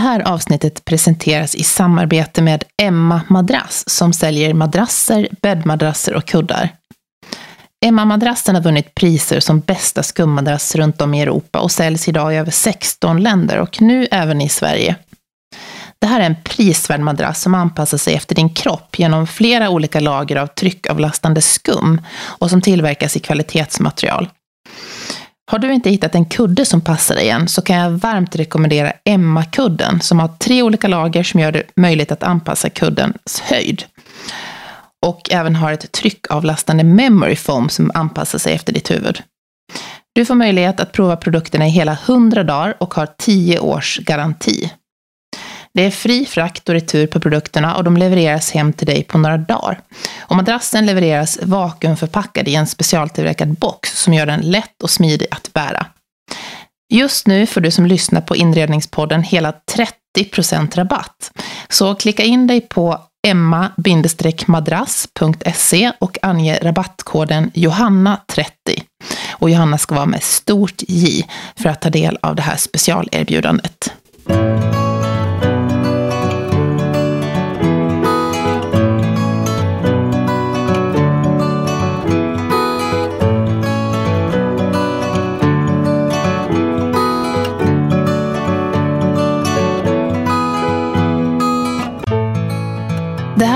här avsnittet presenteras i samarbete med Emma Madrass som säljer madrasser, bäddmadrasser och kuddar. Emma-madrassen har vunnit priser som bästa skummadrass runt om i Europa och säljs idag i över 16 länder och nu även i Sverige. Det här är en prisvärd madrass som anpassar sig efter din kropp genom flera olika lager av tryckavlastande skum och som tillverkas i kvalitetsmaterial. Har du inte hittat en kudde som passar dig än så kan jag varmt rekommendera Emma-kudden som har tre olika lager som gör det möjligt att anpassa kuddens höjd. Och även har ett tryckavlastande memory foam som anpassar sig efter ditt huvud. Du får möjlighet att prova produkterna i hela 100 dagar och har 10 års garanti. Det är fri frakt och retur på produkterna och de levereras hem till dig på några dagar. Och madrassen levereras vakuumförpackad i en specialtillverkad box som gör den lätt och smidig att bära. Just nu får du som lyssnar på Inredningspodden hela 30% rabatt. Så klicka in dig på emma-madrass.se och ange rabattkoden Johanna30. Och Johanna ska vara med stort J för att ta del av det här specialerbjudandet.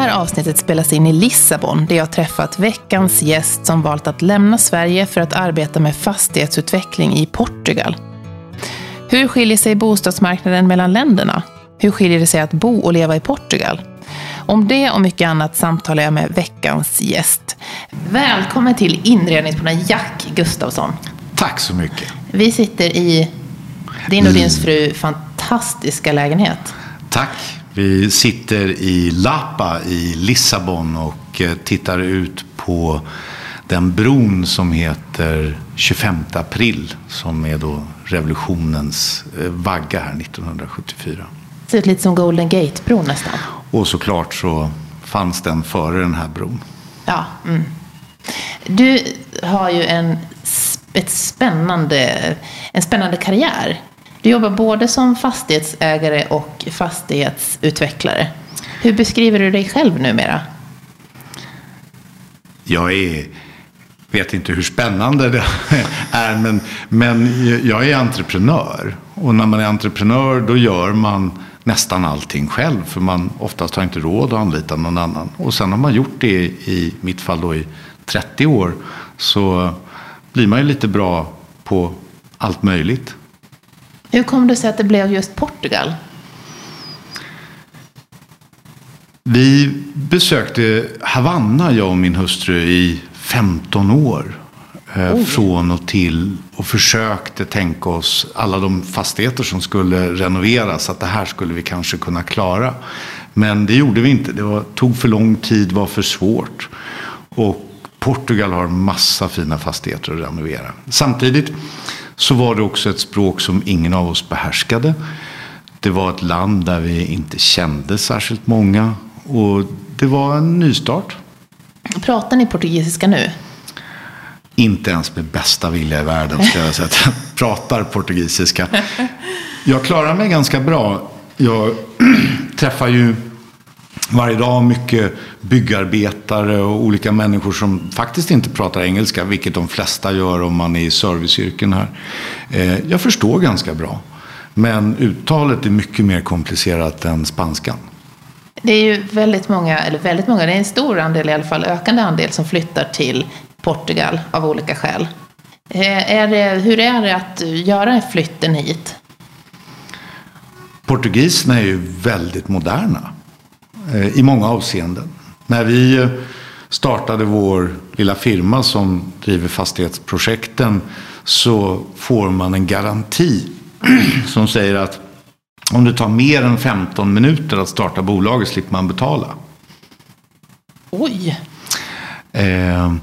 Här avsnittet spelas in i Lissabon där jag träffat veckans gäst som valt att lämna Sverige för att arbeta med fastighetsutveckling i Portugal. Hur skiljer sig bostadsmarknaden mellan länderna? Hur skiljer det sig att bo och leva i Portugal? Om det och mycket annat samtalar jag med veckans gäst. Välkommen till inredningspodden Jack Gustafsson. Tack så mycket. Vi sitter i din och din fru fantastiska lägenhet. Tack. Vi sitter i Lapa i Lissabon och eh, tittar ut på den bron som heter 25 april som är då revolutionens eh, vagga här 1974. Det ser ut lite som Golden Gate-bron nästan. Och såklart så fanns den före den här bron. Ja. Mm. Du har ju en, ett spännande, en spännande karriär. Du jobbar både som fastighetsägare och fastighetsutvecklare. Hur beskriver du dig själv numera? Jag är, vet inte hur spännande det är, men, men jag är entreprenör. Och när man är entreprenör då gör man nästan allting själv. För man oftast har inte råd att anlita någon annan. Och sen har man gjort det i mitt fall då i 30 år. Så blir man ju lite bra på allt möjligt. Hur kom det sig att det blev just Portugal? Vi besökte Havanna, jag och min hustru, i 15 år. Oh. Från och till och försökte tänka oss alla de fastigheter som skulle renoveras. Att det här skulle vi kanske kunna klara. Men det gjorde vi inte. Det var, tog för lång tid, var för svårt. Och Portugal har massa fina fastigheter att renovera. Samtidigt så var det också ett språk som ingen av oss behärskade. Det var ett land där vi inte kände särskilt många. Och det var en nystart. Pratar ni portugisiska nu? Inte ens med bästa vilja i världen ska jag säga att jag pratar portugisiska. Jag klarar mig ganska bra. Jag träffar ju varje dag mycket byggarbetare och olika människor som faktiskt inte pratar engelska, vilket de flesta gör om man är i serviceyrken här. Eh, jag förstår ganska bra, men uttalet är mycket mer komplicerat än spanskan. Det är ju väldigt många, eller väldigt många, det är en stor andel i alla fall, ökande andel som flyttar till Portugal av olika skäl. Eh, är det, hur är det att göra flytten hit? Portugiserna är ju väldigt moderna. Eh, i många avseenden. När vi eh, startade vår lilla firma som driver fastighetsprojekten så får man en garanti som säger att om det tar mer än 15 minuter att starta bolaget slipper man betala. Oj! Eh,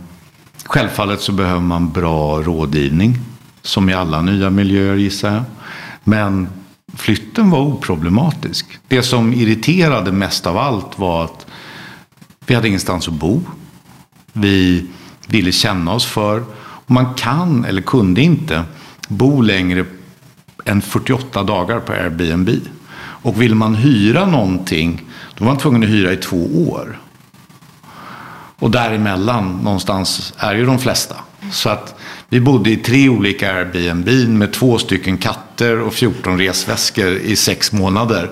självfallet så behöver man bra rådgivning. Som i alla nya miljöer gissar jag. Men flytten var oproblematisk. Det som irriterade mest av allt var att vi hade ingenstans att bo. Vi ville känna oss för. man kan, eller kunde inte, bo längre än 48 dagar på Airbnb. Och vill man hyra någonting, då var man tvungen att hyra i två år. Och däremellan någonstans är ju de flesta. Så att vi bodde i tre olika Airbnb med två stycken katter och 14 resväskor i sex månader.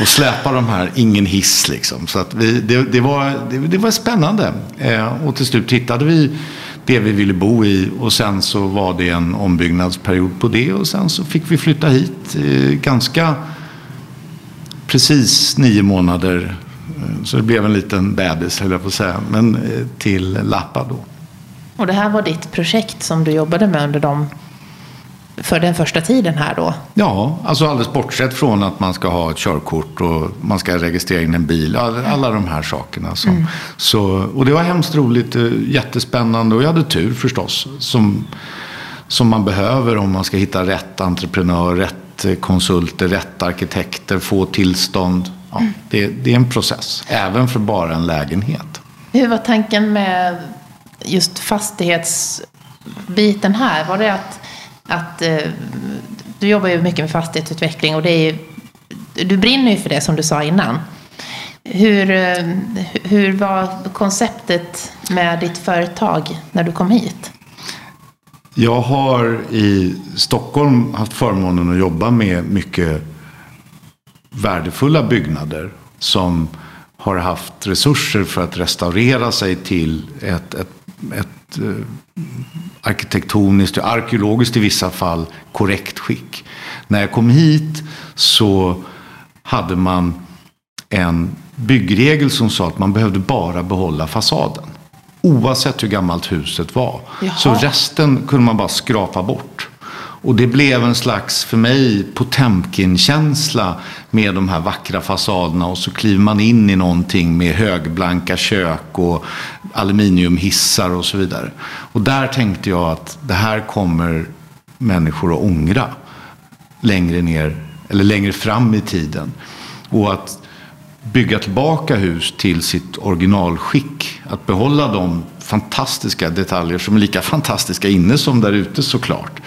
Och släpa de här, ingen hiss liksom. Så att vi, det, det, var, det, det var spännande. Eh, och till slut hittade vi det vi ville bo i och sen så var det en ombyggnadsperiod på det och sen så fick vi flytta hit eh, ganska precis nio månader. Eh, så det blev en liten bebis höll jag på att säga, men eh, till Lappa då. Och det här var ditt projekt som du jobbade med under de, för den första tiden här då? Ja, alltså alldeles bortsett från att man ska ha ett körkort och man ska registrera in en bil. Alla, alla de här sakerna. Som, mm. så, och det var hemskt roligt, eh, jättespännande och jag hade tur förstås. Som, som man behöver om man ska hitta rätt entreprenör, rätt eh, konsulter, rätt arkitekter, få tillstånd. Ja, mm. det, det är en process, även för bara en lägenhet. Hur var tanken med just fastighetsbiten här, var det att, att eh, du jobbar ju mycket med fastighetsutveckling och det är ju, du brinner ju för det som du sa innan. Hur, eh, hur var konceptet med ditt företag när du kom hit? Jag har i Stockholm haft förmånen att jobba med mycket värdefulla byggnader som har haft resurser för att restaurera sig till ett, ett ett eh, arkitektoniskt och arkeologiskt i vissa fall korrekt skick. När jag kom hit så hade man en byggregel som sa att man behövde bara behålla fasaden. Oavsett hur gammalt huset var. Jaha. Så resten kunde man bara skrapa bort. Och det blev en slags, för mig, Potemkin-känsla med de här vackra fasaderna. Och så kliver man in i någonting med högblanka kök och aluminiumhissar och så vidare. Och där tänkte jag att det här kommer människor att ångra längre ner, eller längre fram i tiden. Och att bygga tillbaka hus till sitt originalskick. Att behålla de fantastiska detaljer som är lika fantastiska inne som där ute såklart.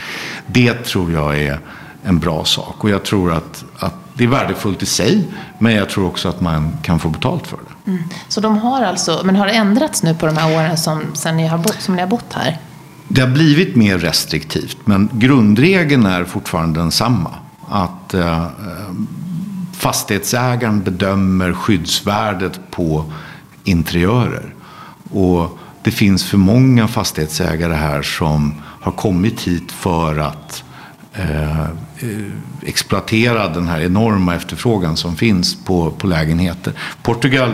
Det tror jag är en bra sak. Och jag tror att, att det är värdefullt i sig. Men jag tror också att man kan få betalt för det. Mm. Så de har alltså, men har det ändrats nu på de här åren som, sen ni har bott, som ni har bott här? Det har blivit mer restriktivt. Men grundregeln är fortfarande densamma. Att eh, fastighetsägaren bedömer skyddsvärdet på interiörer. Och det finns för många fastighetsägare här som har kommit hit för att eh, exploatera den här enorma efterfrågan som finns på, på lägenheter. Portugal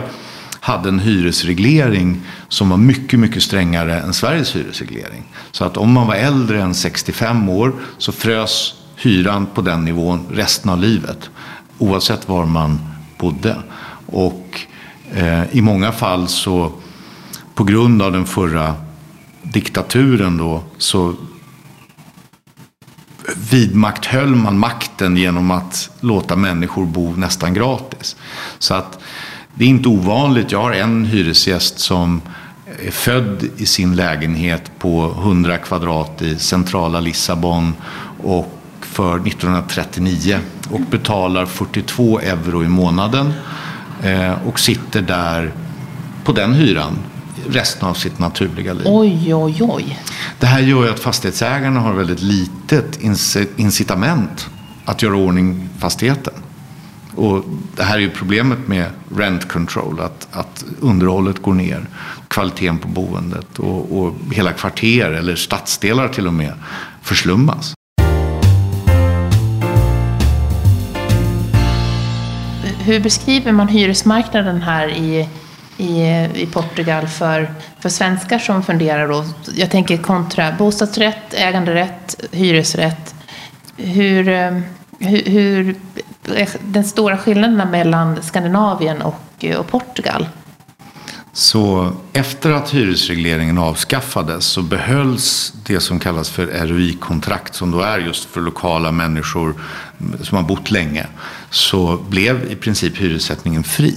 hade en hyresreglering som var mycket, mycket strängare än Sveriges hyresreglering. Så att om man var äldre än 65 år så frös hyran på den nivån resten av livet. Oavsett var man bodde. Och eh, i många fall så på grund av den förra diktaturen då så vidmakthöll man makten genom att låta människor bo nästan gratis. Så att det är inte ovanligt. Jag har en hyresgäst som är född i sin lägenhet på 100 kvadrat i centrala Lissabon och för 1939 och betalar 42 euro i månaden eh, och sitter där på den hyran resten av sitt naturliga liv. Oj, oj, oj. Det här gör ju att fastighetsägarna har väldigt litet incitament att göra ordning fastigheten. Och det här är ju problemet med rent control, att, att underhållet går ner, kvaliteten på boendet och, och hela kvarter eller stadsdelar till och med förslummas. Hur beskriver man hyresmarknaden här i i, i Portugal för, för svenskar som funderar då? Jag tänker kontra bostadsrätt, äganderätt, hyresrätt. Hur, eh, hur, hur den stora skillnaden mellan Skandinavien och, och Portugal? Så efter att hyresregleringen avskaffades så behölls det som kallas för ROI-kontrakt som då är just för lokala människor som har bott länge. Så blev i princip hyressättningen fri.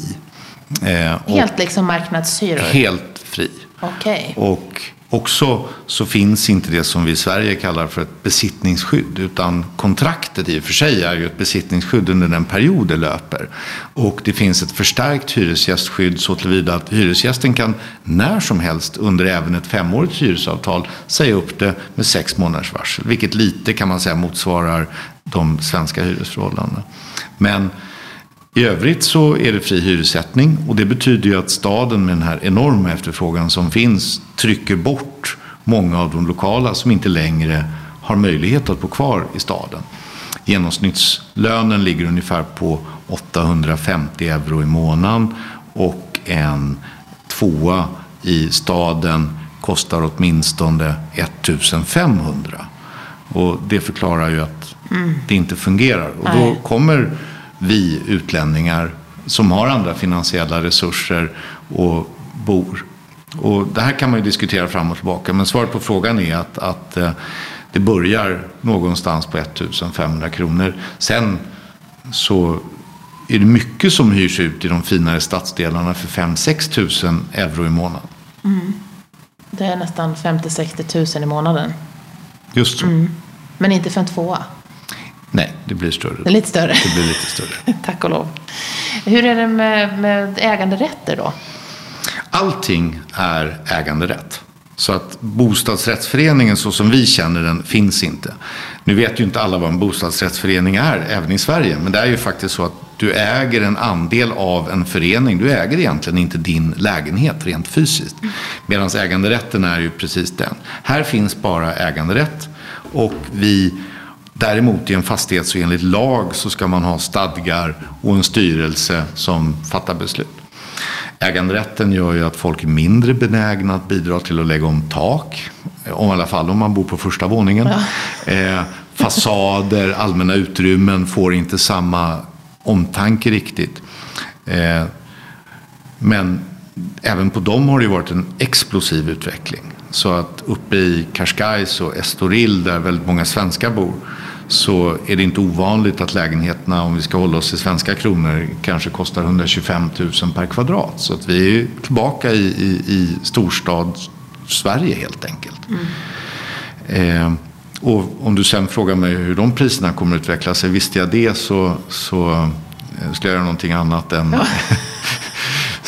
Eh, helt liksom marknadshyror? Helt fri. Okay. Och Också så finns inte det som vi i Sverige kallar för ett besittningsskydd. Utan kontraktet i och för sig är ju ett besittningsskydd under den period det löper. Och det finns ett förstärkt hyresgästskydd så tillvida att hyresgästen kan när som helst under även ett femårigt hyresavtal säga upp det med sex månaders varsel. Vilket lite kan man säga motsvarar de svenska hyresförhållandena. Men i övrigt så är det fri hyressättning och det betyder ju att staden med den här enorma efterfrågan som finns trycker bort många av de lokala som inte längre har möjlighet att bo kvar i staden. Genomsnittslönen ligger ungefär på 850 euro i månaden och en tvåa i staden kostar åtminstone 1500. Och det förklarar ju att mm. det inte fungerar. Och då kommer vi utlänningar som har andra finansiella resurser och bor. Och det här kan man ju diskutera fram och tillbaka. Men svaret på frågan är att, att eh, det börjar någonstans på 1500 kronor. Sen så är det mycket som hyrs ut i de finare stadsdelarna för 5-6 tusen euro i månaden. Mm. Det är nästan 50-60 tusen i månaden. Just så. Mm. Men inte för en tvåa. Nej, det blir större. Det är lite större. Det blir lite större. Tack och lov. Hur är det med, med äganderätter då? Allting är äganderätt. Så att bostadsrättsföreningen så som vi känner den finns inte. Nu vet ju inte alla vad en bostadsrättsförening är, även i Sverige. Men det är ju faktiskt så att du äger en andel av en förening. Du äger egentligen inte din lägenhet rent fysiskt. Medan äganderätten är ju precis den. Här finns bara äganderätt. Och vi Däremot i en fastighet så enligt lag så ska man ha stadgar och en styrelse som fattar beslut. Äganderätten gör ju att folk är mindre benägna att bidra till att lägga om tak. Om i alla fall om man bor på första våningen. Ja. Eh, fasader, allmänna utrymmen får inte samma omtanke riktigt. Eh, men även på dem har det varit en explosiv utveckling. Så att uppe i Cascais och Estoril där väldigt många svenskar bor så är det inte ovanligt att lägenheterna, om vi ska hålla oss till svenska kronor, kanske kostar 125 000 per kvadrat. Så att vi är tillbaka i, i, i storstad Sverige helt enkelt. Mm. Eh, och om du sen frågar mig hur de priserna kommer att utveckla sig. Visste jag det så, så eh, skulle jag göra någonting annat än... Ja.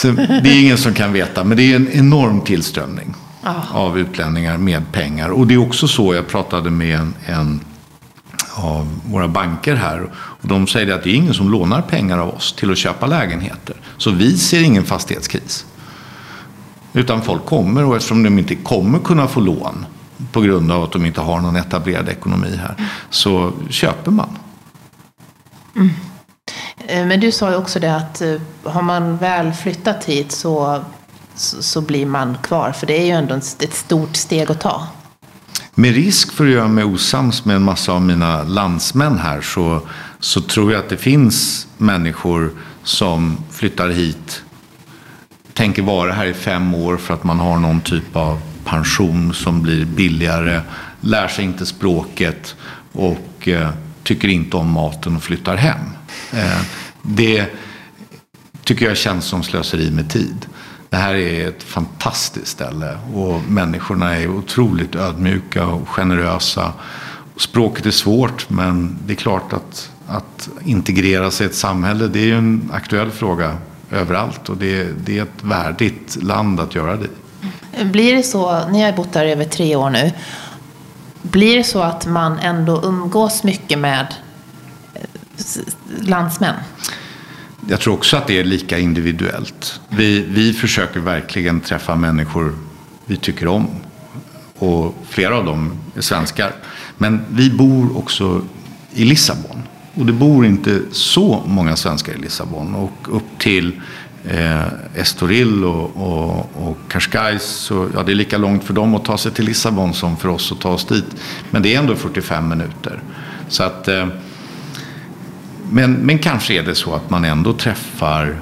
det är ingen som kan veta, men det är en enorm tillströmning oh. av utlänningar med pengar. Och det är också så, jag pratade med en, en av våra banker här. Och de säger att det är ingen som lånar pengar av oss till att köpa lägenheter. Så vi ser ingen fastighetskris. Utan folk kommer och eftersom de inte kommer kunna få lån på grund av att de inte har någon etablerad ekonomi här så köper man. Mm. Eh, men du sa ju också det att eh, har man väl flyttat hit så, så, blir man kvar. För det är ju ändå ett stort steg att ta. Med risk för att göra mig osams med en massa av mina landsmän här så, så tror jag att det finns människor som flyttar hit, tänker vara här i fem år för att man har någon typ av pension som blir billigare, lär sig inte språket och eh, tycker inte om maten och flyttar hem. Eh, det tycker jag känns som slöseri med tid. Det här är ett fantastiskt ställe och människorna är otroligt ödmjuka och generösa. Språket är svårt men det är klart att, att integrera sig i ett samhälle det är ju en aktuell fråga överallt och det, det är ett värdigt land att göra det Blir det så, ni har bott där över tre år nu, blir det så att man ändå umgås mycket med eh, landsmän? Jag tror också att det är lika individuellt. Vi, vi försöker verkligen träffa människor vi tycker om. Och flera av dem är svenskar. Men vi bor också i Lissabon. Och det bor inte så många svenskar i Lissabon. Och upp till eh, Estoril och, och, och Cascais. Så, ja, det är lika långt för dem att ta sig till Lissabon som för oss att ta oss dit. Men det är ändå 45 minuter. Så att... Eh, men, men kanske är det så att man ändå träffar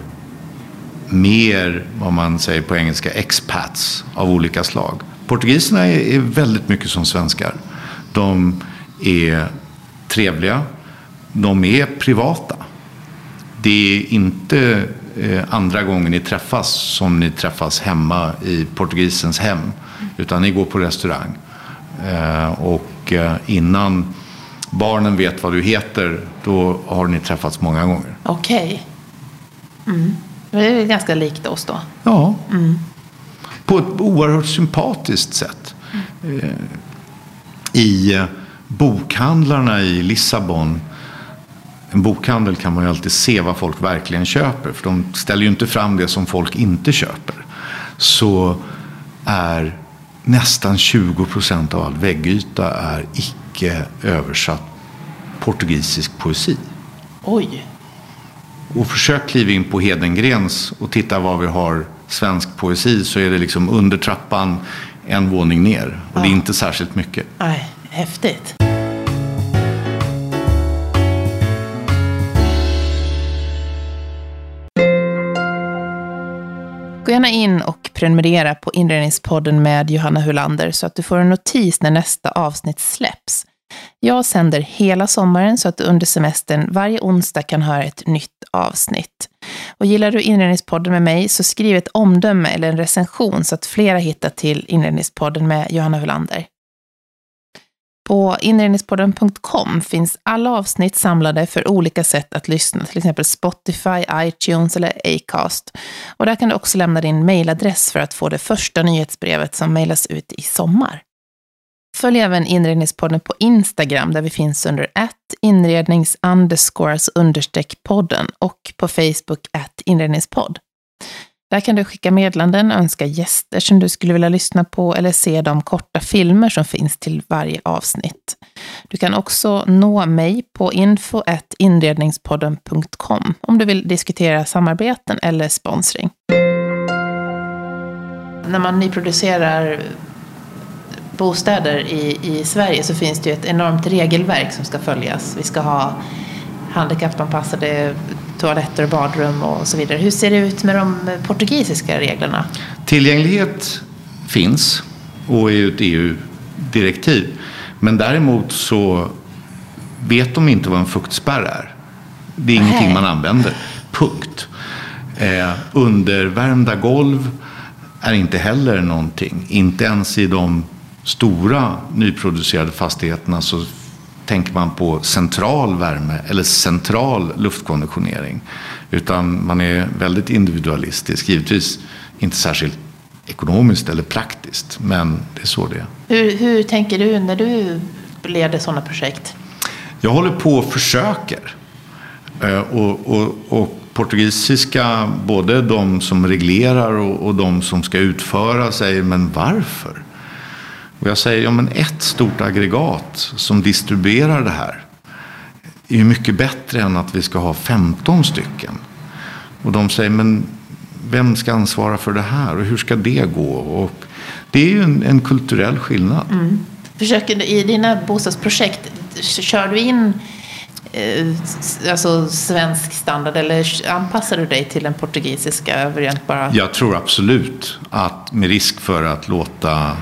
mer, vad man säger på engelska, expats av olika slag. Portugiserna är, är väldigt mycket som svenskar. De är trevliga. De är privata. Det är inte eh, andra gången ni träffas som ni träffas hemma i portugisens hem. Utan ni går på restaurang. Eh, och eh, innan barnen vet vad du heter, då har ni träffats många gånger. Okej. Mm. Det är ganska likt oss då. Ja. På ett oerhört sympatiskt sätt. Eh, I eh, bokhandlarna i Lissabon en bokhandel kan man ju alltid se vad folk verkligen köper. För de ställer ju inte fram det som folk inte köper. Så är nästan 20 procent av all väggyta är icke översatt portugisisk poesi. Oj. Och försök kliva in på Hedengrens och titta var vi har svensk poesi så är det liksom under trappan en våning ner. Och det är inte särskilt mycket. Nej, häftigt. Gå gärna in och prenumerera på Inredningspodden med Johanna Hulander så att du får en notis när nästa avsnitt släpps. Jag sänder hela sommaren så att du under semestern varje onsdag kan höra ett nytt avsnitt. Och gillar du Inredningspodden med mig så skriv ett omdöme eller en recension så att flera hittar till Inredningspodden med Johanna Hulander. På inredningspodden.com finns alla avsnitt samlade för olika sätt att lyssna, till exempel Spotify, iTunes eller Acast. Och där kan du också lämna din mejladress för att få det första nyhetsbrevet som mejlas ut i sommar. Följ även Inredningspodden på Instagram där vi finns under att inrednings understreck podden och på Facebook att inredningspodd. Där kan du skicka meddelanden, önska gäster som du skulle vilja lyssna på eller se de korta filmer som finns till varje avsnitt. Du kan också nå mig på info.inredningspodden.com om du vill diskutera samarbeten eller sponsring. När man nyproducerar bostäder i, i Sverige så finns det ju ett enormt regelverk som ska följas. Vi ska ha handikappanpassade toaletter och badrum och så vidare. Hur ser det ut med de portugisiska reglerna? Tillgänglighet finns och är ett EU-direktiv. Men däremot så vet de inte vad en fuktspärr är. Det är Nej. ingenting man använder. Punkt. Eh, undervärmda golv är inte heller någonting. Inte ens i de stora nyproducerade fastigheterna så tänker man på central värme eller central luftkonditionering. Utan man är väldigt individualistisk. Givetvis inte särskilt ekonomiskt eller praktiskt, men det är så det är. Hur, hur tänker du när du leder sådana projekt? Jag håller på och försöker. Eh, Och, och, och portugisiska, både de som reglerar och, och de som ska utföra, säger men varför? Och jag säger, ja men ett stort aggregat som distribuerar det här är ju mycket bättre än att vi ska ha 15 stycken. Och de säger, men vem ska ansvara för det här och hur ska det gå? Och det är ju en, en kulturell skillnad. Försöker du, I dina bostadsprojekt, kör du in eh, alltså svensk standard eller anpassar du dig till den portugisiska variant bara? Jag tror absolut att med risk för att låta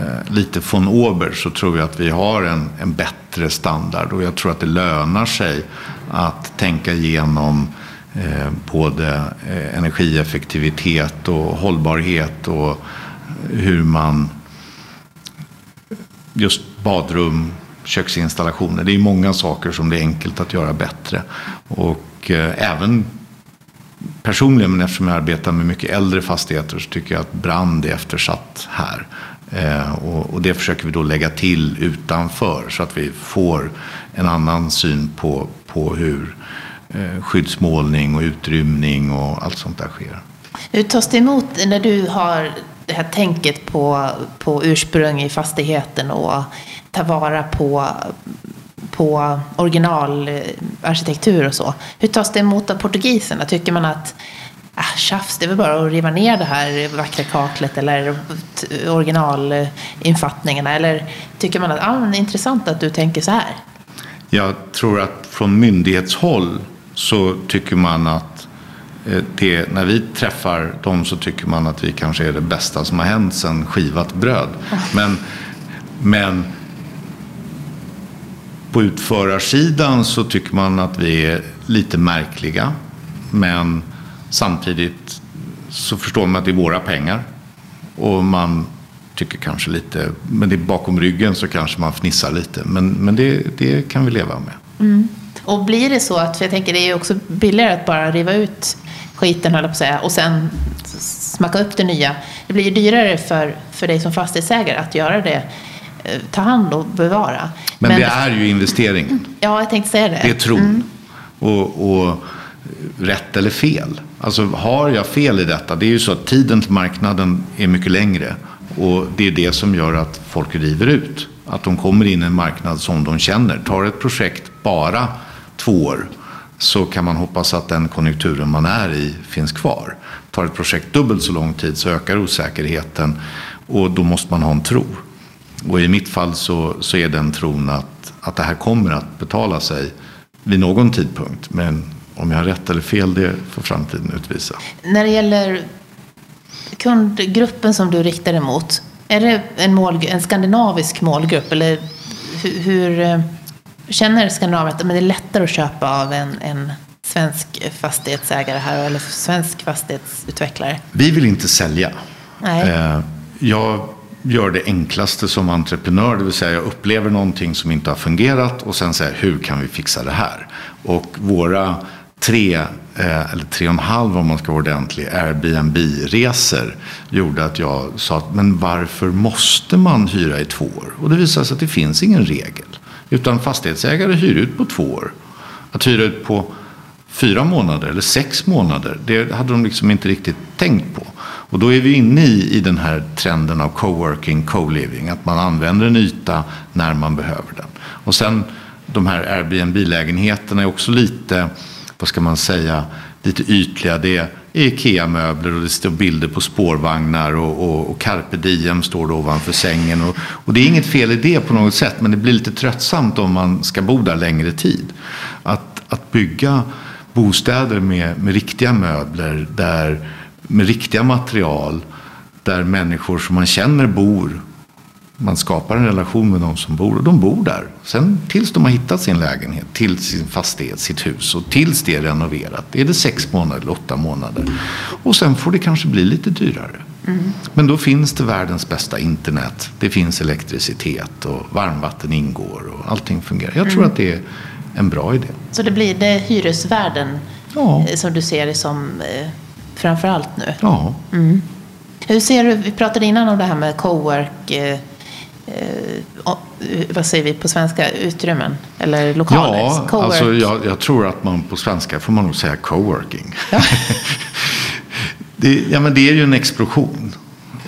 Eh, lite von Ober så tror jag att vi har en, en bättre standard och jag tror att det lönar sig att tänka igenom eh, både eh, energieffektivitet och hållbarhet och hur man just badrum, köksinstallationer. Det är många saker som det är enkelt att göra bättre. Och eh, även personligen, men eftersom jag arbetar med mycket äldre fastigheter så tycker jag att brand är eftersatt här. Eh, och, och det försöker vi då lägga till utanför så att vi får en annan syn på, på hur eh, skyddsmålning och utrymning och allt sånt där sker. Hur tas det emot när du har det här tänket på, på ursprung i fastigheten och ta vara på, på originalarkitektur eh, och så? Hur tas det emot av portugiserna? Tycker man att ah, tjafs, det är väl bara att riva ner det här vackra kaklet eller originalinfattningarna? Eller tycker man att ah, men intressant att du tänker så här? Jag tror att från myndighetshåll så tycker man att eh, det, när vi träffar dem så tycker man att vi kanske är det bästa som har hänt sedan skivat bröd. Men, men på utförarsidan så tycker man att vi är lite märkliga. Men Samtidigt så förstår man att det är våra pengar. Och man tycker kanske lite, men det är bakom ryggen så kanske man fnissar lite. Men, men det, det kan vi leva med. Mm. Och blir det så att, för jag tänker det är ju också billigare att bara riva ut skiten höll jag på att säga, och sen smacka upp det nya. Det blir ju dyrare för, för dig som fastighetsägare att göra det, eh, ta hand och bevara. Men, Men det är ju investeringen. Ja, jag tänkte säga det. Det är tron. Mm. Och, och rätt eller fel. Alltså har jag fel i detta? Det är ju så att tiden till marknaden är mycket längre. Och det är det som gör att folk river ut. Att de kommer in i en marknad som de känner. Tar ett projekt bara två år så kan man hoppas att den konjunkturen man är i finns kvar. Tar ett projekt dubbelt så lång tid så ökar osäkerheten och då måste man ha en tro. Och i mitt fall så, så är den tron att, att det här kommer att betala sig vid någon tidpunkt. Men om jag har rätt eller fel, det får framtiden utvisa. När det gäller kundgruppen som du riktar dig mot, är det en, mål, en skandinavisk målgrupp? Eller hur, hur eh, känner skandinaver att det är lättare att köpa av en, en svensk fastighetsägare här eller svensk fastighetsutvecklare? Vi vill inte sälja. Nej. Eh, jag gör det enklaste som entreprenör, det vill säga jag upplever någonting som inte har fungerat och sen säger hur kan vi fixa det här? Och våra tre, eh, eller tre och en halv om man ska vara ordentlig, Airbnb-resor gjorde att jag sa att men varför måste man hyra i två år? Och det visade sig att det finns ingen regel. Utan fastighetsägare hyr ut på två år. Att hyra ut på fyra månader eller sex månader, det hade de liksom inte riktigt tänkt på. Och då är vi inne i, i den här trenden av coworking, co-living. Att man använder en yta när man behöver den. Och sen de här Airbnb-lägenheterna är också lite, vad ska man säga, lite ytliga. Det är Ikea-möbler och det står bilder på spårvagnar och, och, och carpe diem står det ovanför sängen. Och, och, det är inget fel i det på något sätt men det blir lite tröttsamt om man ska bo där längre tid. Att, att bygga bostäder med, med riktiga möbler, där, med riktiga material, där människor som man känner bor man skapar en relation med de som bor och de bor där. Sen tills de har hittat sin lägenhet, till sin fastighet, sitt hus och tills det är renoverat. Är det sex månader eller åtta månader. Och sen får det kanske bli lite dyrare. Mm. Men då finns det världens bästa internet. Det finns elektricitet och varmvatten ingår och allting fungerar. Jag tror mm. att det är en bra idé. Så det blir det hyresvärden ja. Eh, som du ser det som eh, framför allt nu? Ja. Mm. Hur ser du, vi pratade innan om det här med cowork eh, vad säger vi på svenska, utrymmen eller lokaler? Ja, alltså jag, jag, tror att man på svenska får man nog säga coworking. Ja. det, ja, men det är ju en explosion.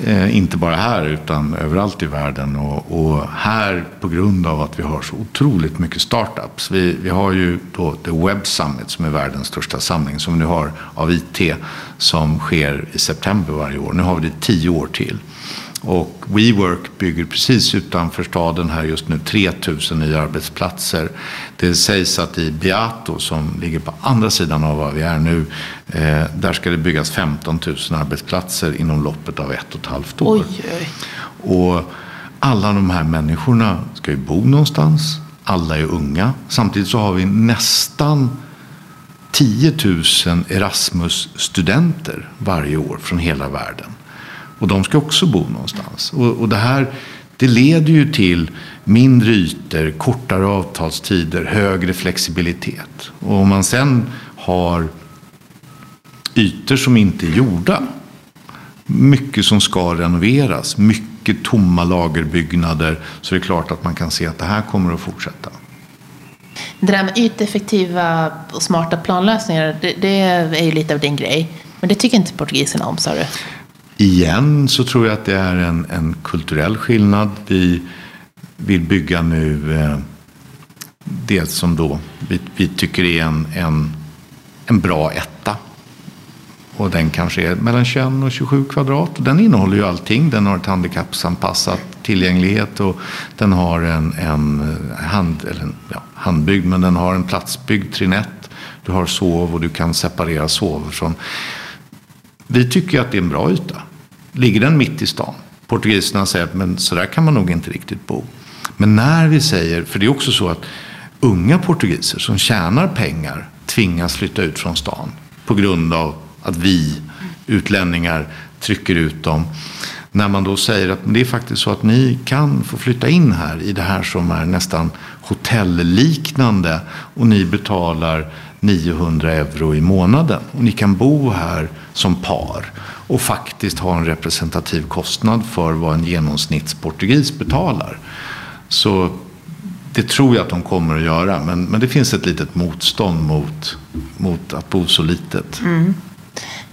Eh, inte bara här utan överallt i världen. Och, och, här på grund av att vi har så otroligt mycket startups. Vi, vi har ju då The Web Summit som är världens största samling som nu har av IT som sker i september varje år. Nu har vi det tio år till. Och WeWork bygger precis utanför staden här just nu 3000 nya arbetsplatser. Det sägs att i Beato som ligger på andra sidan av var vi är nu, eh, där ska det byggas 15 000 arbetsplatser inom loppet av ett och ett halvt år. Oj. Och alla de här människorna ska ju bo någonstans. Alla är unga. Samtidigt så har vi nästan 10 000 Erasmus-studenter varje år från hela världen. Och de ska också bo någonstans. Och, och det här det leder ju till mindre ytor, kortare avtalstider, högre flexibilitet. Och om man sen har ytor som inte är gjorda, mycket som ska renoveras, mycket tomma lagerbyggnader, så är det klart att man kan se att det här kommer att fortsätta. Det där med yteffektiva och smarta planlösningar, det, det är ju lite av din grej. Men det tycker inte portugiserna om, sa du? Igen så tror jag att det är en, en kulturell skillnad. Vi vill bygga nu eh, det som då vi, vi tycker är en, en, en bra etta. Och den kanske är mellan 21 och 27 kvadrat. Den innehåller ju allting. Den har ett handikappsanpassat tillgänglighet och den har en, en, eh, hand, eller en ja, handbyggd, men den har en platsbyggd trinett. Du har sov och du kan separera sov från vi tycker att det är en bra yta. Ligger den mitt i stan? Portugiserna säger att men så där kan man nog inte riktigt bo. Men när vi säger, för det är också så att unga portugiser som tjänar pengar tvingas flytta ut från stan på grund av att vi utlänningar trycker ut dem. När man då säger att det är faktiskt så att ni kan få flytta in här i det här som är nästan hotellliknande och ni betalar 900 euro i månaden. Och ni kan bo här som par och faktiskt ha en representativ kostnad för vad en genomsnittsportugis betalar. Så det tror jag att de kommer att göra. Men, men det finns ett litet motstånd mot, mot att bo så litet. Mm.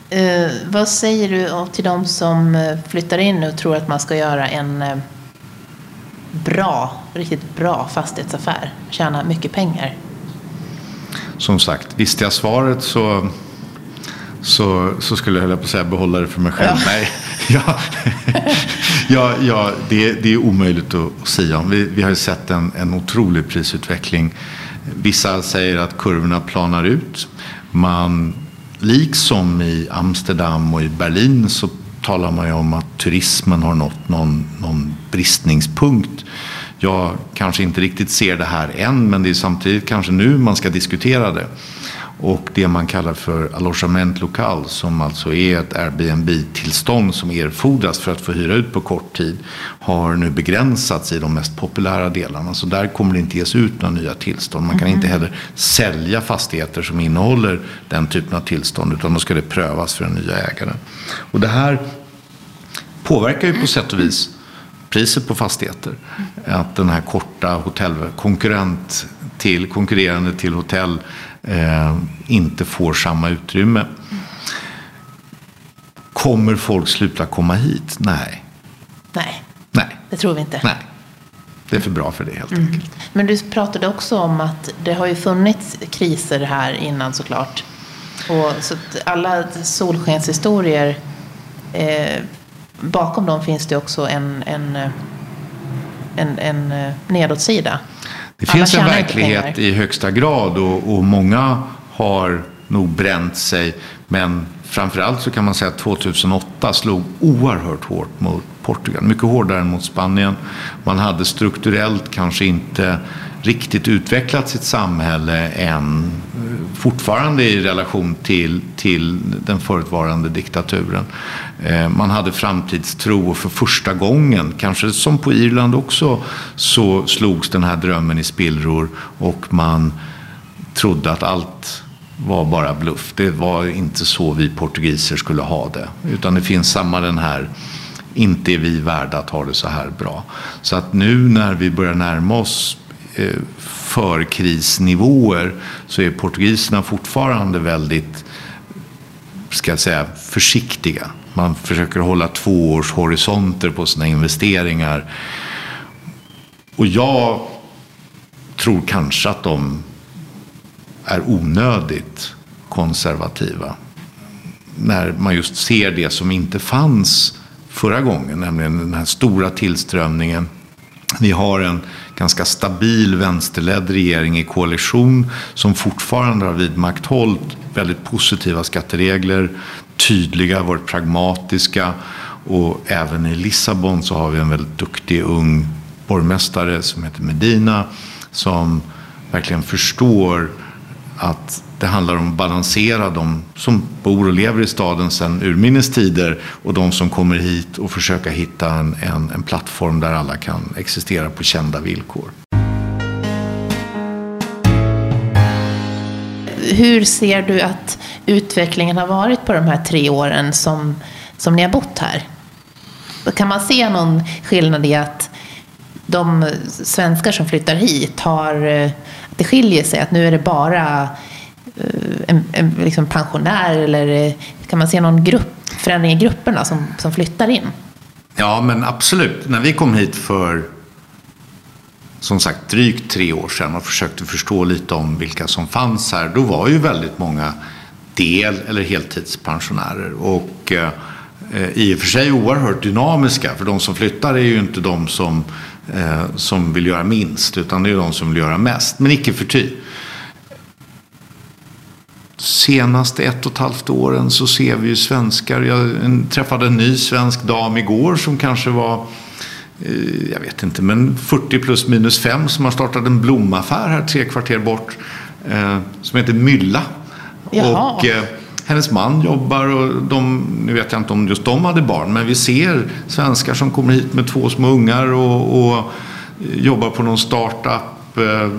Eh, vad säger du till de som eh, flyttar in och tror att man ska göra en eh, bra, riktigt bra fastighetsaffär? Tjäna mycket pengar? Som sagt, visste jag svaret så, så, så skulle jag, på att säga, behålla det för mig själv. Ja. Nej, ja, ja, ja, det, det är omöjligt att säga om. Vi, vi har ju sett en, en otrolig prisutveckling. Vissa säger att kurvorna planar ut. Man liksom i Amsterdam och i Berlin så talar man ju om att turismen har nått någon, någon bristningspunkt. Jag kanske inte riktigt ser det här än, men det är samtidigt kanske nu man ska diskutera det. Och det man kallar för allogement lokal som alltså är ett Airbnb-tillstånd som erfordras för att få hyra ut på kort tid har nu begränsats i de mest populära delarna. Så där kommer det inte ges ut några nya tillstånd. Man kan mm. inte heller sälja fastigheter som innehåller den typen av tillstånd utan då ska det prövas för den nya ägaren. Och det här påverkar ju på sätt och vis priset på fastigheter. Att den här korta hotellkonkurrent till, konkurrerande till hotell eh, inte får samma utrymme. Kommer folk sluta komma hit? Nej. Nej, Nej. det tror vi inte. Nej. Det är för bra för det helt mm. enkelt. Men du pratade också om att det har ju funnits kriser här innan såklart. Och så alla solskenshistorier, eh, bakom dem finns det också en, en, en, en nedåtsida. Det finns en verklighet i högsta grad och, och, många har nog bränt sig. Men framförallt så kan man säga att 2008 slog oerhört hårt mot Portugal. Mycket hårdare än mot Spanien. Man hade strukturellt kanske inte riktigt utvecklat sitt samhälle än. Fortfarande i relation till, till den förutvarande diktaturen. Eh, man hade framtidstro och för första gången, kanske som på Irland också, så slogs den här drömmen i spillror och man trodde att allt var bara bluff. Det var inte så vi portugiser skulle ha det. Utan det finns samma den här, inte är vi värda att ha det så här bra. Så att nu när vi börjar närma oss eh, förkrisnivåer så är portugiserna fortfarande väldigt ska jag säga, försiktiga. Man försöker hålla tvåårshorisonter på sina investeringar. Och jag tror kanske att de är onödigt konservativa. När man just ser det som inte fanns förra gången, nämligen den här stora tillströmningen. Vi har en ganska stabil vänsterledd regering i koalition som fortfarande har vidmakthållit väldigt positiva skatteregler, tydliga, varit pragmatiska och även i Lissabon så har vi en väldigt duktig ung borgmästare som heter Medina som verkligen förstår att det handlar om att balansera de som bor och lever i staden sedan urminnes tider och de som kommer hit och försöka hitta en, en, en plattform där alla kan existera på kända villkor. Hur ser du att utvecklingen har varit på de här tre åren som, som ni har bott här? Kan man se någon skillnad i att de svenskar som flyttar hit har, att det skiljer sig? Att nu är det bara eh, en, en liksom pensionär eller eh, kan man se någon grupp, förändring i grupperna som, som flyttar in? Ja, men absolut. När vi kom hit för som sagt drygt tre år sedan och försökte förstå lite om vilka som fanns här, då var ju väldigt många del eller heltidspensionärer. Och eh, i och för sig oerhört dynamiska, för de som flyttar är ju inte de som, eh, som vill göra minst, utan det är de som vill göra mest. Men icke förty. Senaste ett och ett halvt åren så ser vi ju svenskar. Jag träffade en ny svensk dam igår som kanske var jag vet inte, men 40 plus minus 5 som har startat en blomaffär här tre kvarter bort. Eh, som heter Mylla. Jaha. Och eh, hennes man jobbar och de, nu vet jag inte om just de hade barn, men vi ser svenskar som kommer hit med två små ungar och, och jobbar på någon startup. Eh,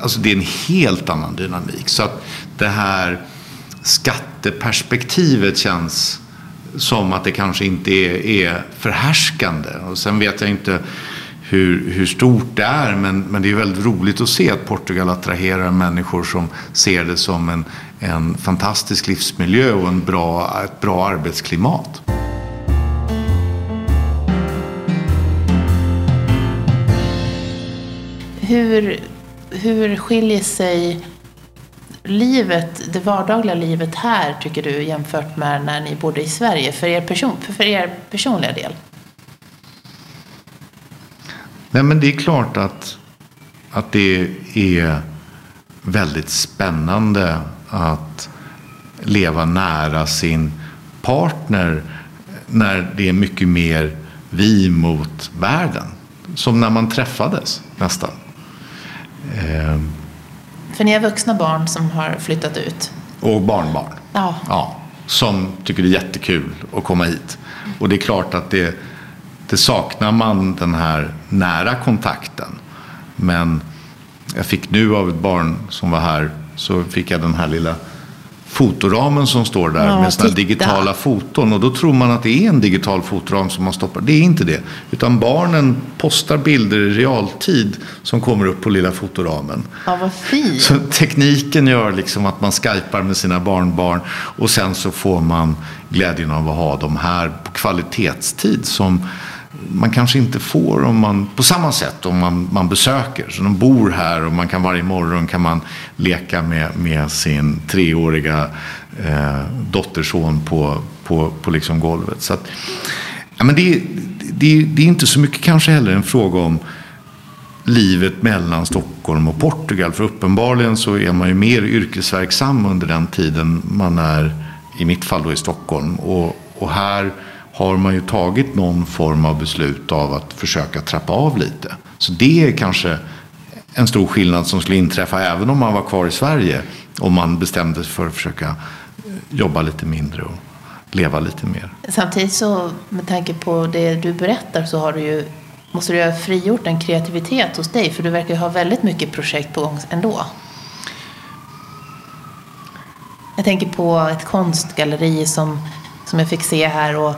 alltså det är en helt annan dynamik. Så att det här skatteperspektivet känns som att det kanske inte är, är förhärskande. Och sen vet jag inte hur, hur stort det är, men, men det är väldigt roligt att se att Portugal attraherar människor som ser det som en, en fantastisk livsmiljö och en bra, ett bra arbetsklimat. Hur, hur skiljer sig livet, det vardagliga livet här, tycker du, jämfört med när ni bodde i Sverige, för er, person, för er personliga del? Nej, men det är klart att, att det är väldigt spännande att leva nära sin partner när det är mycket mer vi mot världen. Som när man träffades nästan. Eh. För ni har vuxna barn som har flyttat ut? Och barnbarn. Ja. ja. Som tycker det är jättekul att komma hit. Och det är klart att det, det saknar man den här nära kontakten. Men jag fick nu av ett barn som var här så fick jag den här lilla fotoramen som står där ja, med sådana digitala foton. Och då tror man att det är en digital fotoram som man stoppar. Det är inte det. Utan barnen postar bilder i realtid som kommer upp på lilla fotoramen. Ja, vad fint. Så tekniken gör liksom att man skypar med sina barnbarn och sen så får man glädjen av att ha dem här på kvalitetstid som man kanske inte får om man, på samma sätt om man, man besöker. Så de bor här och man kan varje morgon kan man leka med, med sin treåriga eh, dotterson på, på, på liksom golvet. Så att, ja, men det, det, det är inte så mycket kanske heller en fråga om livet mellan Stockholm och Portugal. För uppenbarligen så är man ju mer yrkesverksam under den tiden man är, i mitt fall då i Stockholm. Och, och här har man ju tagit någon form av beslut av att försöka trappa av lite. Så det är kanske en stor skillnad som skulle inträffa även om man var kvar i Sverige. Om man bestämde sig för att försöka eh, jobba lite mindre och leva lite mer. Samtidigt så med tanke på det du berättar så har du ju, måste du ha frigjort en kreativitet hos dig för du verkar ju ha väldigt mycket projekt på gång ändå. Jag tänker på ett konstgalleri som, som jag fick se här och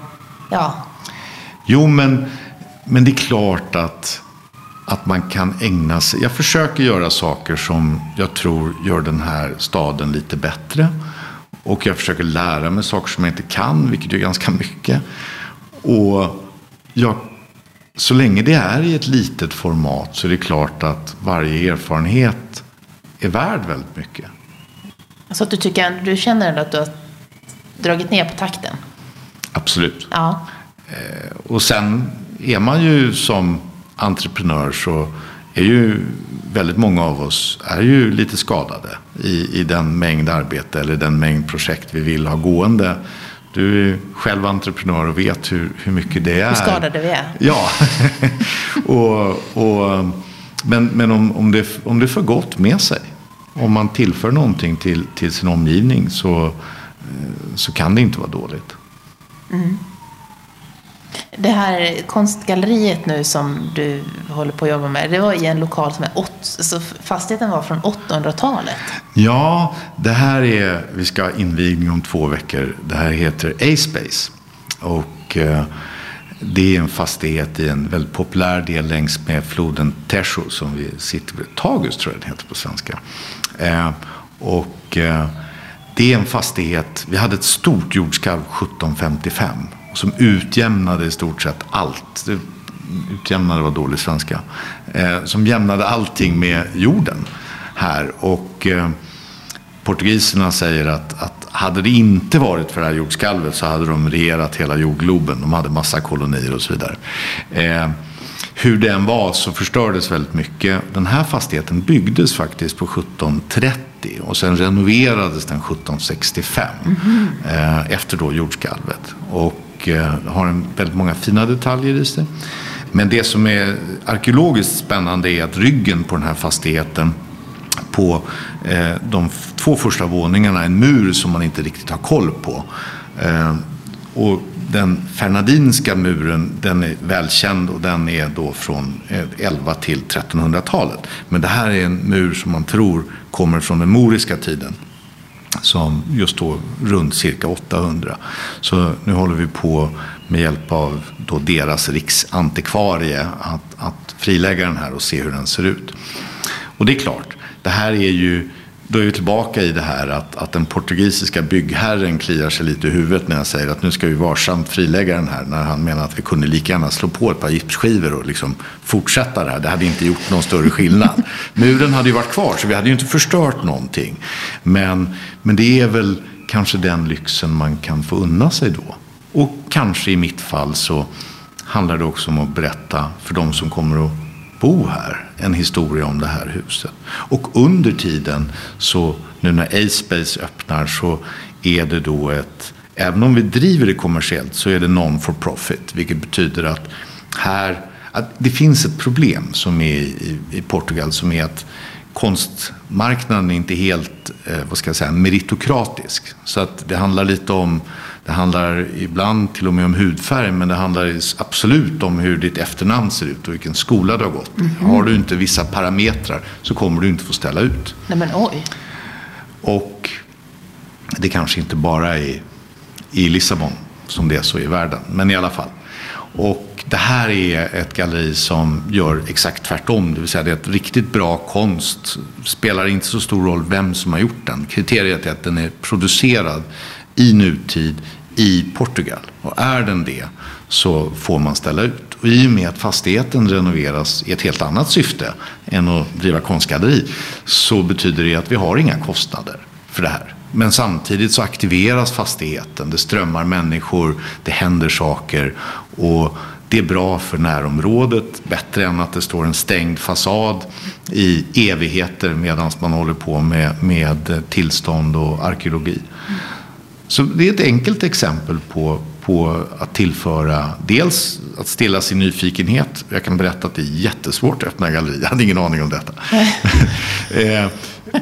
Ja. Jo, men, men det är klart att, att man kan ägna sig. Jag försöker göra saker som jag tror gör den här staden lite bättre. Och jag försöker lära mig saker som jag inte kan, vilket är ganska mycket. Och jag, så länge det är i ett litet format så är det klart att varje erfarenhet är värd väldigt mycket. Så att du, tycker, du känner att du har dragit ner på takten? Absolut. Ja. Eh, och sen är man ju som entreprenör så är ju väldigt många av oss är ju lite skadade i, i den mängd arbete eller den mängd projekt vi vill ha gående. Du är själv entreprenör och vet hur, hur mycket det är. Hur skadade vi är. Ja. och, och, men men om, om, det, om det får gott med sig. Om man tillför någonting till, till sin omgivning så, eh, så kan det inte vara dåligt. Mm. Det här konstgalleriet nu som du håller på att jobba med, det var i en lokal som är åt, så fastigheten var från 800-talet. Ja, det här är, vi ska ha invigning om två veckor. Det här heter A-Space. Och eh, det är en fastighet i en väldigt populär del längs med floden Tesho som vi sitter vid. Tagus tror jag den heter på svenska. Eh, och eh, det är en fastighet, vi hade ett stort jordskalv 1755 som utjämnade i stort sett allt. Utjämnade var dålig svenska. Eh, som jämnade allting med jorden här. Och eh, portugiserna säger att, att hade det inte varit för det här jordskalvet så hade de regerat hela jordgloben. De hade massa kolonier och så vidare. Eh, hur den var så förstördes väldigt mycket. Den här fastigheten byggdes faktiskt på 1730 och sen renoverades den 1765 mm. eh, efter då jordskalvet. Och eh, har en, väldigt många fina detaljer i sig. Men det som är arkeologiskt spännande är att ryggen på den här fastigheten på eh, de två första våningarna en mur som man inte riktigt har koll på. Eh, och den Fernandinska muren den är välkänd och den är då från eh, 11 till 1300-talet. Men det här är en mur som man tror kommer från den moriska tiden. Som just då runt cirka 800. Så nu håller vi på med hjälp av då deras riksantikvarie att, att frilägga den här och se hur den ser ut. Och det är klart, det här är ju då är vi tillbaka i det här att, att den portugisiska byggherren kliar sig lite i huvudet när jag säger att nu ska vi varsamt frilägga den här. När han menar att vi kunde lika gärna slå på ett par gipsskivor och liksom fortsätta det här. Det hade inte gjort någon större skillnad. Muren hade ju varit kvar så vi hade ju inte förstört någonting. Men, men det är väl kanske den lyxen man kan få unna sig då. Och kanske i mitt fall så handlar det också om att berätta för de som kommer att bo här en historia om det här huset. Och under tiden, så nu när A-Space öppnar, så är det då ett Även om vi driver det kommersiellt så är det non for profit. Vilket betyder att här att det finns ett problem som är i, i Portugal som är att konstmarknaden är inte helt eh, vad ska jag säga, meritokratisk. Så att det handlar lite om det handlar ibland till och med om hudfärg, men det handlar absolut om hur ditt efternamn ser ut och vilken skola du har gått. Mm -hmm. Har du inte vissa parametrar så kommer du inte få ställa ut. Nej men oj. Och det kanske inte bara är i Lissabon som det är så i världen, men i alla fall. Och det här är ett galleri som gör exakt tvärtom. Det vill säga det är ett riktigt bra konst. Spelar inte så stor roll vem som har gjort den. Kriteriet är att den är producerad i nutid i Portugal. Och är den det så får man ställa ut. Och i och med att fastigheten renoveras i ett helt annat syfte än att driva konstgalleri så betyder det att vi har inga kostnader för det här. Men samtidigt så aktiveras fastigheten, det strömmar människor, det händer saker och det är bra för närområdet, bättre än att det står en stängd fasad i evigheter medan man håller på med, med tillstånd och arkeologi. Så det är ett enkelt exempel på, på att tillföra, dels att stilla sin nyfikenhet. Jag kan berätta att det är jättesvårt att öppna galleri. Jag hade ingen aning om detta. eh,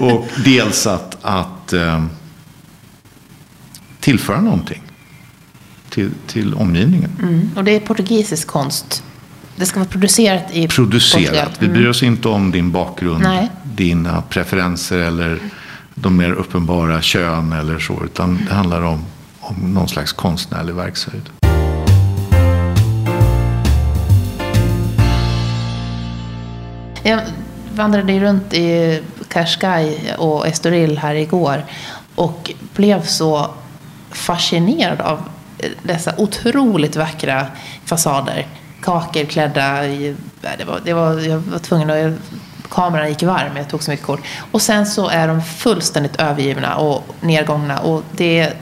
och dels att, att eh, tillföra någonting till, till omgivningen. Mm. Och det är portugisisk konst. Det ska vara producerat i Producerat. Portugal. Mm. Vi bryr oss inte om din bakgrund, Nej. dina preferenser eller de mer uppenbara kön eller så. Utan det handlar om, om någon slags konstnärlig verkshöjd. Jag vandrade runt i Cascais och Estoril här igår och blev så fascinerad av dessa otroligt vackra fasader. Kakelklädda. Det var, det var, jag var tvungen att kameran gick varm, jag tog så mycket kort. Och sen så är de fullständigt övergivna och nedgångna. Och det är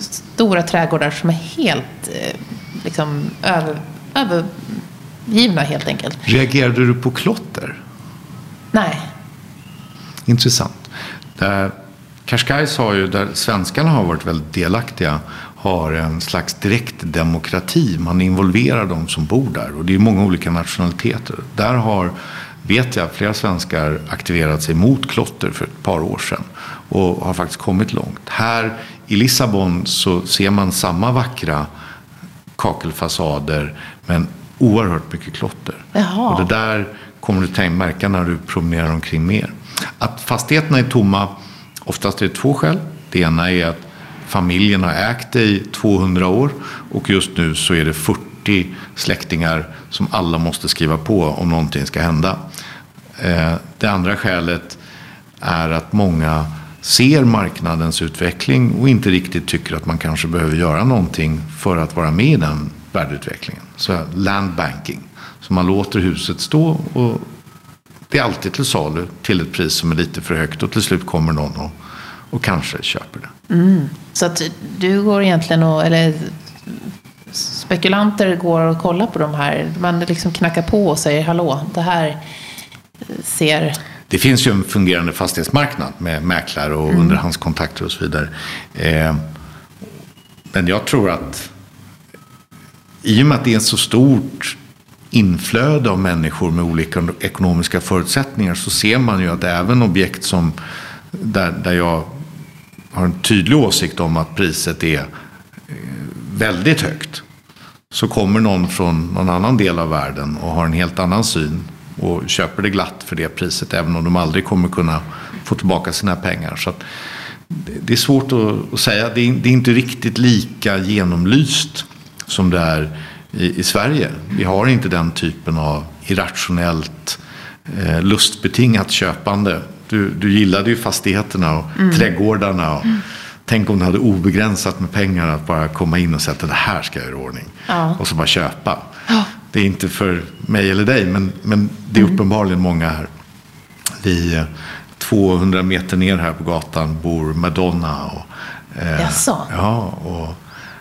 stora trädgårdar som är helt eh, liksom, över, övergivna helt enkelt. Reagerade du på klotter? Nej. Intressant. Där Cascais har ju, där svenskarna har varit väldigt delaktiga, har en slags direkt demokrati. Man involverar de som bor där och det är många olika nationaliteter. Där har vet jag flera svenskar aktiverat sig mot klotter för ett par år sedan och har faktiskt kommit långt. Här i Lissabon så ser man samma vackra kakelfasader men oerhört mycket klotter. Jaha. Och det där kommer du märka när du promenerar omkring mer. Att fastigheterna är tomma, oftast är det två skäl. Det ena är att familjen har ägt det i 200 år och just nu så är det 40 40 släktingar som alla måste skriva på om någonting ska hända. Eh, det andra skälet är att många ser marknadens utveckling och inte riktigt tycker att man kanske behöver göra någonting för att vara med i den värdeutvecklingen. Så landbanking. Så man låter huset stå och det är alltid till salu till ett pris som är lite för högt och till slut kommer någon och, och kanske köper det. Mm. Så att du går egentligen och, eller spekulanter går och kollar på de här. Man liksom knackar på och säger hallå, det här ser... Det finns ju en fungerande fastighetsmarknad med mäklare och mm. underhandskontakter och så vidare. Eh, men jag tror att i och med att det är ett så stort inflöde av människor med olika ekonomiska förutsättningar så ser man ju att även objekt som där, där jag har en tydlig åsikt om att priset är eh, väldigt högt. Så kommer någon från någon annan del av världen och har en helt annan syn och köper det glatt för det priset även om de aldrig kommer kunna få tillbaka sina pengar. Så det är svårt att, säga. Det är, inte riktigt lika genomlyst som det är i, i Sverige. Vi har inte den typen av irrationellt eh, lustbetingat köpande. Du, du gillade ju fastigheterna och mm. trädgårdarna. Och, mm. Tänk om du hade obegränsat med pengar att bara komma in och säga att det här ska jag göra i ordning. Ja. Och så bara köpa. Ja. Det är inte för mig eller dig, men, men det är mm. uppenbarligen många här. Vi, 200 eh, meter ner här på gatan bor Madonna. Och, eh, Jaså? Ja, och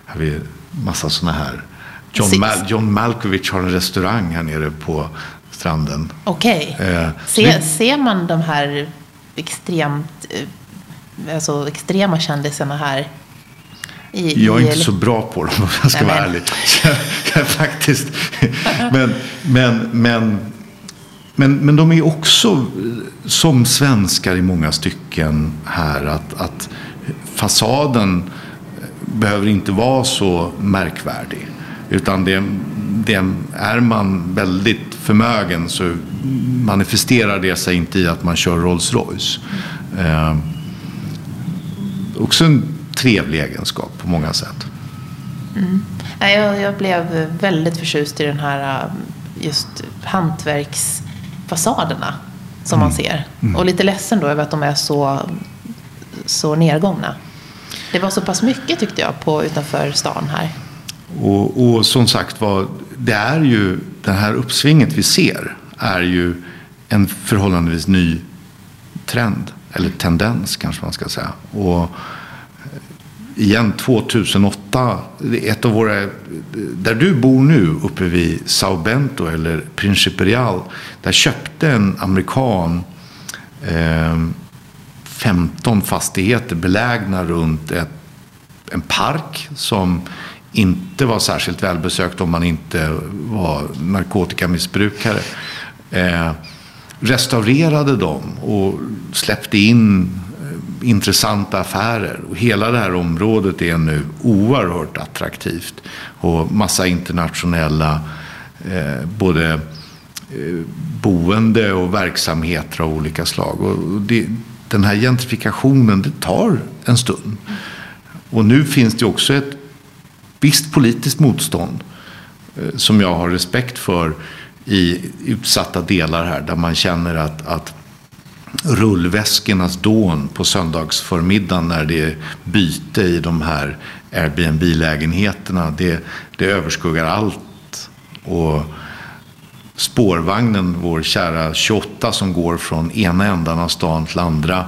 har vi massa sådana här. John, Mal John Malkovich har en restaurang här nere på stranden. Okej. Okay. Eh, Se, ser man de här extremt, eh, alltså extrema kändisarna här? I, jag är i, inte så bra på dem om jag ska Nej, vara ärlig. Faktiskt. men, men, men, men, men de är också som svenskar i många stycken här. Att, att fasaden behöver inte vara så märkvärdig. Utan det, det, är man väldigt förmögen så manifesterar det sig inte i att man kör Rolls Royce. Eh, också en trevlig egenskap på många sätt. Mm. Jag, jag blev väldigt förtjust i den här just hantverksfasaderna som mm. man ser. Mm. Och lite ledsen då över att de är så, så nedgångna. Det var så pass mycket tyckte jag på, utanför stan här. Och, och som sagt var, det är ju det här uppsvinget vi ser är ju en förhållandevis ny trend. Eller tendens kanske man ska säga. Och igen 2008, ett av våra, där du bor nu uppe vid Sao Bento eller Principe Real, där köpte en amerikan eh, 15 fastigheter belägna runt ett, en park som inte var särskilt välbesökt om man inte var narkotikamissbrukare. Eh, restaurerade dem och släppte in intressanta affärer. Och hela det här området är nu oerhört attraktivt. Och massa internationella eh, både eh, boende och verksamheter av olika slag. Och det, den här gentrifikationen, det tar en stund. Och nu finns det också ett visst politiskt motstånd eh, som jag har respekt för i utsatta delar här där man känner att, att rullväskornas dån på söndagsförmiddagen när det är byte i de här Airbnb-lägenheterna, det, det överskuggar allt. Och spårvagnen, vår kära 28 som går från ena ändan av stan till andra,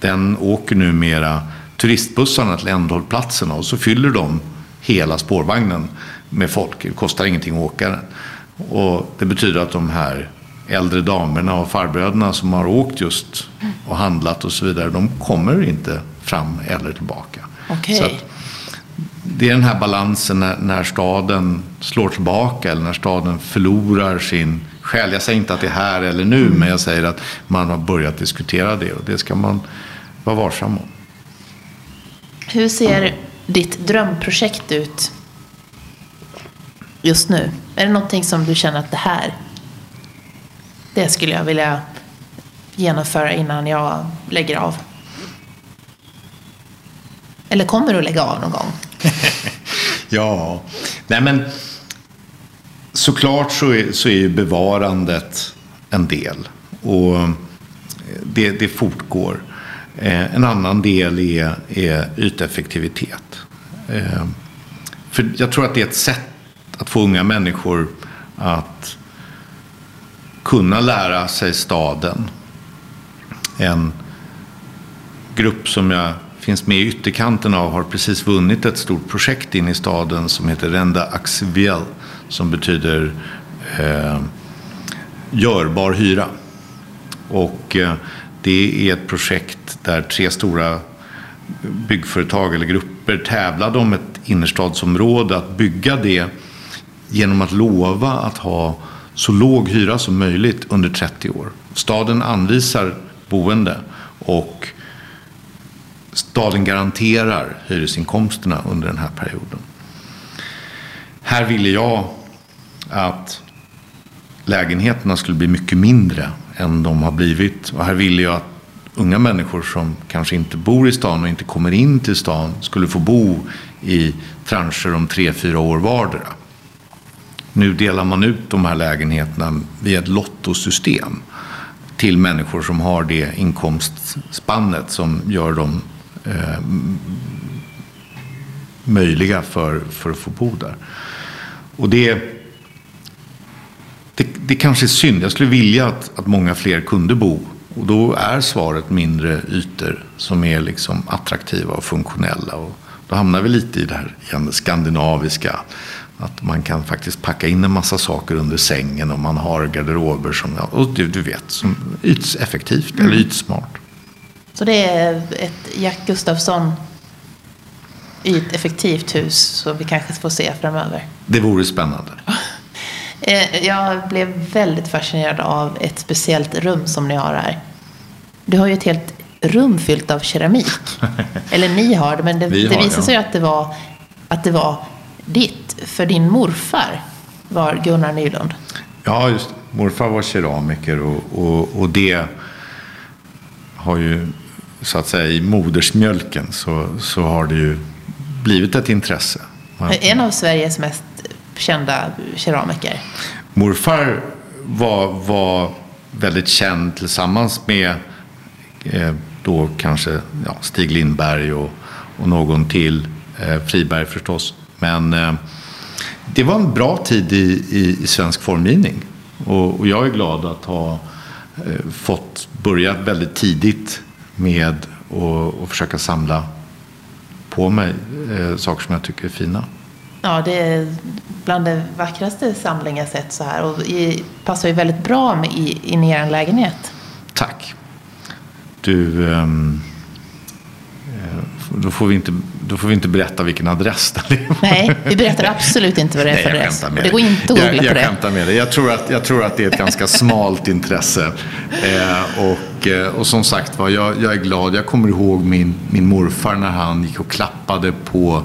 den åker numera turistbussarna till ändhållplatserna och så fyller de hela spårvagnen med folk. Det kostar ingenting att åka den. Och det betyder att de här äldre damerna och farbröderna som har åkt just och handlat och så vidare, de kommer inte fram eller tillbaka. Okay. det är den här balansen när, när, staden slår tillbaka eller när staden förlorar sin själ. Jag säger inte att det är här eller nu, mm. men jag säger att man har börjat diskutera det och det ska man vara varsam om. Hur ser ditt drömprojekt ut just nu? Är det någonting som du känner att det här, det skulle jag vilja genomföra innan jag lägger av? Eller kommer du att lägga av någon gång? ja, nej men såklart så är, så är ju bevarandet en del. Och eh, det, det fortgår. Eh, en annan del är, är yteffektivitet. Eh, för jag tror att det är ett sätt att få unga människor att kunna lära sig staden. En grupp som jag finns med i ytterkanten av har precis vunnit ett stort projekt in i staden som heter Renda Axiviel som betyder eh, görbar hyra. Och eh, det är ett projekt där tre stora byggföretag eller grupper tävlade om ett innerstadsområde att bygga det genom att lova att ha så låg hyra som möjligt under 30 år. Staden anvisar boende och staden garanterar hyresinkomsterna under den här perioden. Här ville jag att lägenheterna skulle bli mycket mindre än de har blivit. Och här ville jag att unga människor som kanske inte bor i stan och inte kommer in till stan skulle få bo i trancher om tre, fyra år vardera. Nu delar man ut de här lägenheterna via ett lottosystem till människor som har det inkomstspannet som gör dem eh, möjliga för, för att få bo där. Och det, det, det kanske är synd. Jag skulle vilja att, att många fler kunde bo. Och då är svaret mindre ytor som är liksom attraktiva och funktionella. Och då hamnar vi lite i det här igen, skandinaviska. Att man kan faktiskt packa in en massa saker under sängen och man har garderober som, och du, du vet, som yteffektivt mm. eller ytsmart. Så det är ett Jack Gustafsson yteffektivt hus som vi kanske får se framöver? Det vore spännande. Eh, jag blev väldigt fascinerad av ett speciellt rum som ni har här. Du har ju ett helt rum fyllt av keramik. Eller ni har det, men det, det visade sig ja. att det, var, att det var ditt. För din morfar var Gunnar Nylund. Ja, just Morfar var keramiker och, och, och det har ju så att säga i modersmjölken så, så har det ju blivit ett intresse. En av Sveriges mest kända keramiker. Morfar var, var väldigt känd tillsammans med eh, då kanske ja, Stig Lindberg och, och någon till. Eh, Friberg förstås. Men eh, det var en bra tid i, i, i svensk formgivning. Och, och, jag är glad att ha eh, fått börja väldigt tidigt med att försöka samla på mig eh, saker som jag tycker är fina. Ja, det är bland det vackraste samling jag sett så här. Och i, passar ju väldigt bra med i, in i er lägenhet. Tack. Du, um, då, får vi inte, då får vi inte berätta vilken adress det är. Nej, vi berättar absolut inte vad det är för adress. Det går inte att googla jag, jag på det. Jag skämtar med det. Jag tror, att, jag tror att det är ett ganska smalt intresse. Eh, och, eh, och som sagt var, jag, jag är glad. Jag kommer ihåg min, min morfar när han gick och klappade på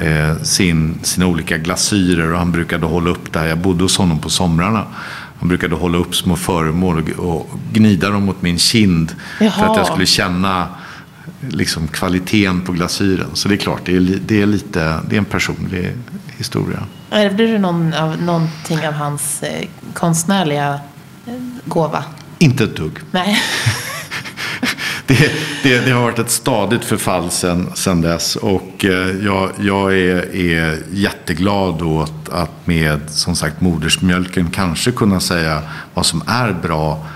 eh, sin, sina olika glasyrer och han brukade hålla upp det här. Jag bodde hos honom på somrarna. Han brukade hålla upp små föremål och, och gnida dem mot min kind Jaha. för att jag skulle känna liksom kvaliteten på glasyren. Så det är klart, det är, det är, lite, det är en personlig historia. Ärvde du någon av, någonting av hans eh, konstnärliga eh, gåva? Inte ett dugg. Nej. det, det, det, har varit ett stadigt förfall sedan, dess. Och eh, jag, jag är, är jätteglad åt att med som sagt modersmjölken kanske kunna säga vad som är bra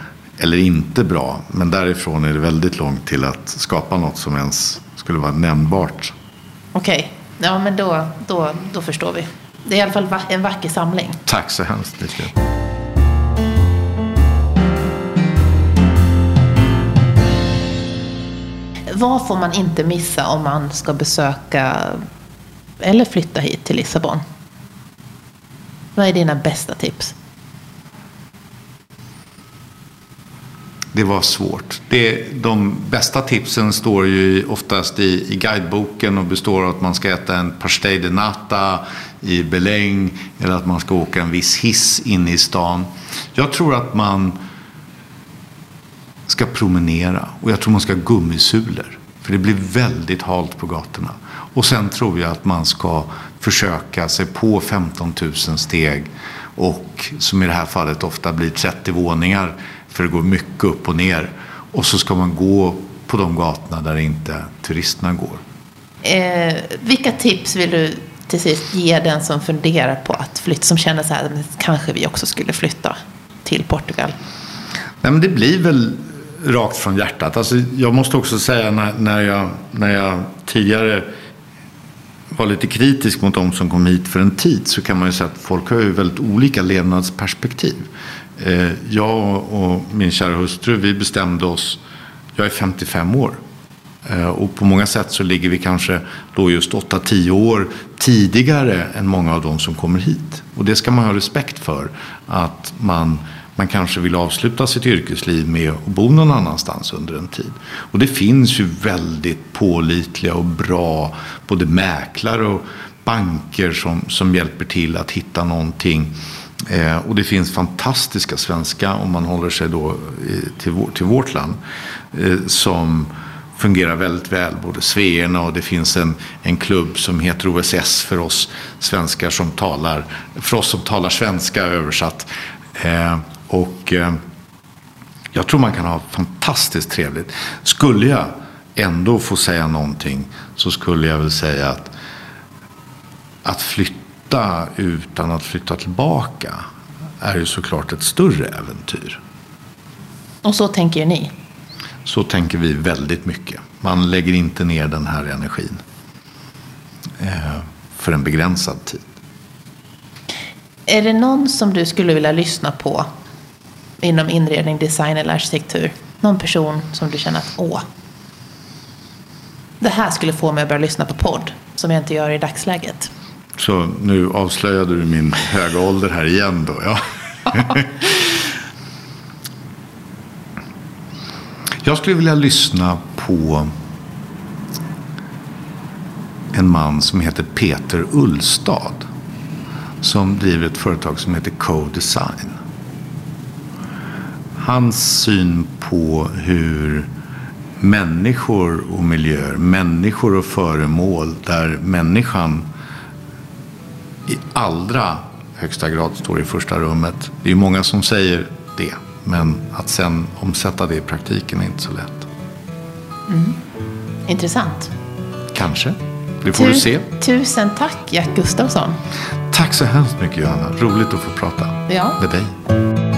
eller inte bra. Men därifrån är det väldigt långt till att skapa något som ens skulle vara nämnbart. Okej, okay. ja men då, då, då förstår vi. Det är i alla fall en vacker samling. Tack så hemskt mycket. Vad får man inte missa om man ska besöka eller flytta hit till Lissabon? Vad är dina bästa tips? Det var svårt. Det, de bästa tipsen står ju oftast i, i guideboken och består av att man ska äta en pastej de nata i beläng eller att man ska åka en viss hiss in i stan. Jag tror att man ska promenera och jag tror man ska ha gummisulor. För det blir väldigt halt på gatorna. Och sen tror jag att man ska försöka sig på 15 000 steg och som i det här fallet ofta blir 30 våningar för det går mycket upp och ner. Och så ska man gå på de gatorna där inte turisterna går. Eh, vilka tips vill du till sist ge den som funderar på att flytta, som känner så här, kanske vi också skulle flytta till Portugal? Nej, men det blir väl rakt från hjärtat. Alltså, jag måste också säga när, när, jag, när jag tidigare var lite kritisk mot de som kom hit för en tid så kan man ju säga att folk har ju väldigt olika levnadsperspektiv. Eh, jag och min kära hustru, vi bestämde oss, jag är 55 år. Eh, och på många sätt så ligger vi kanske då just 8-10 år tidigare än många av de som kommer hit. Och det ska man ha respekt för. Att man, man kanske vill avsluta sitt yrkesliv med att bo någon annanstans under en tid. Och det finns ju väldigt pålitliga och bra både mäklare och banker som, som hjälper till att hitta någonting. Eh, och det finns fantastiska svenska, om man håller sig då till, vår, till vårt land, eh, som fungerar väldigt väl. Både Sveerna och det finns en, en klubb som heter OSS för oss svenskar som talar, för oss som talar svenska översatt. Eh, och eh, jag tror man kan ha fantastiskt trevligt. Skulle jag ändå få säga någonting så skulle jag väl säga att att flytta utan att flytta tillbaka är ju såklart ett större äventyr. Och så tänker ni? Så tänker vi väldigt mycket. Man lägger inte ner den här energin eh, för en begränsad tid. Är det någon som du skulle vilja lyssna på inom inredning, design eller arkitektur? Någon person som du känner att åh, det här skulle få mig att börja lyssna på podd som jag inte gör i dagsläget? Så nu avslöjade du min höga ålder här igen då. Ja. Jag skulle vilja lyssna på en man som heter Peter Ullstad. Som driver ett företag som heter Co-Design. Hans syn på hur människor och miljöer, människor och föremål där människan i allra högsta grad står i första rummet. Det är många som säger det. Men att sen omsätta det i praktiken är inte så lätt. Mm. Intressant. Kanske. Det får tu du se. Tusen tack Jack Gustafsson. Tack så hemskt mycket Johanna. Roligt att få prata ja. med dig.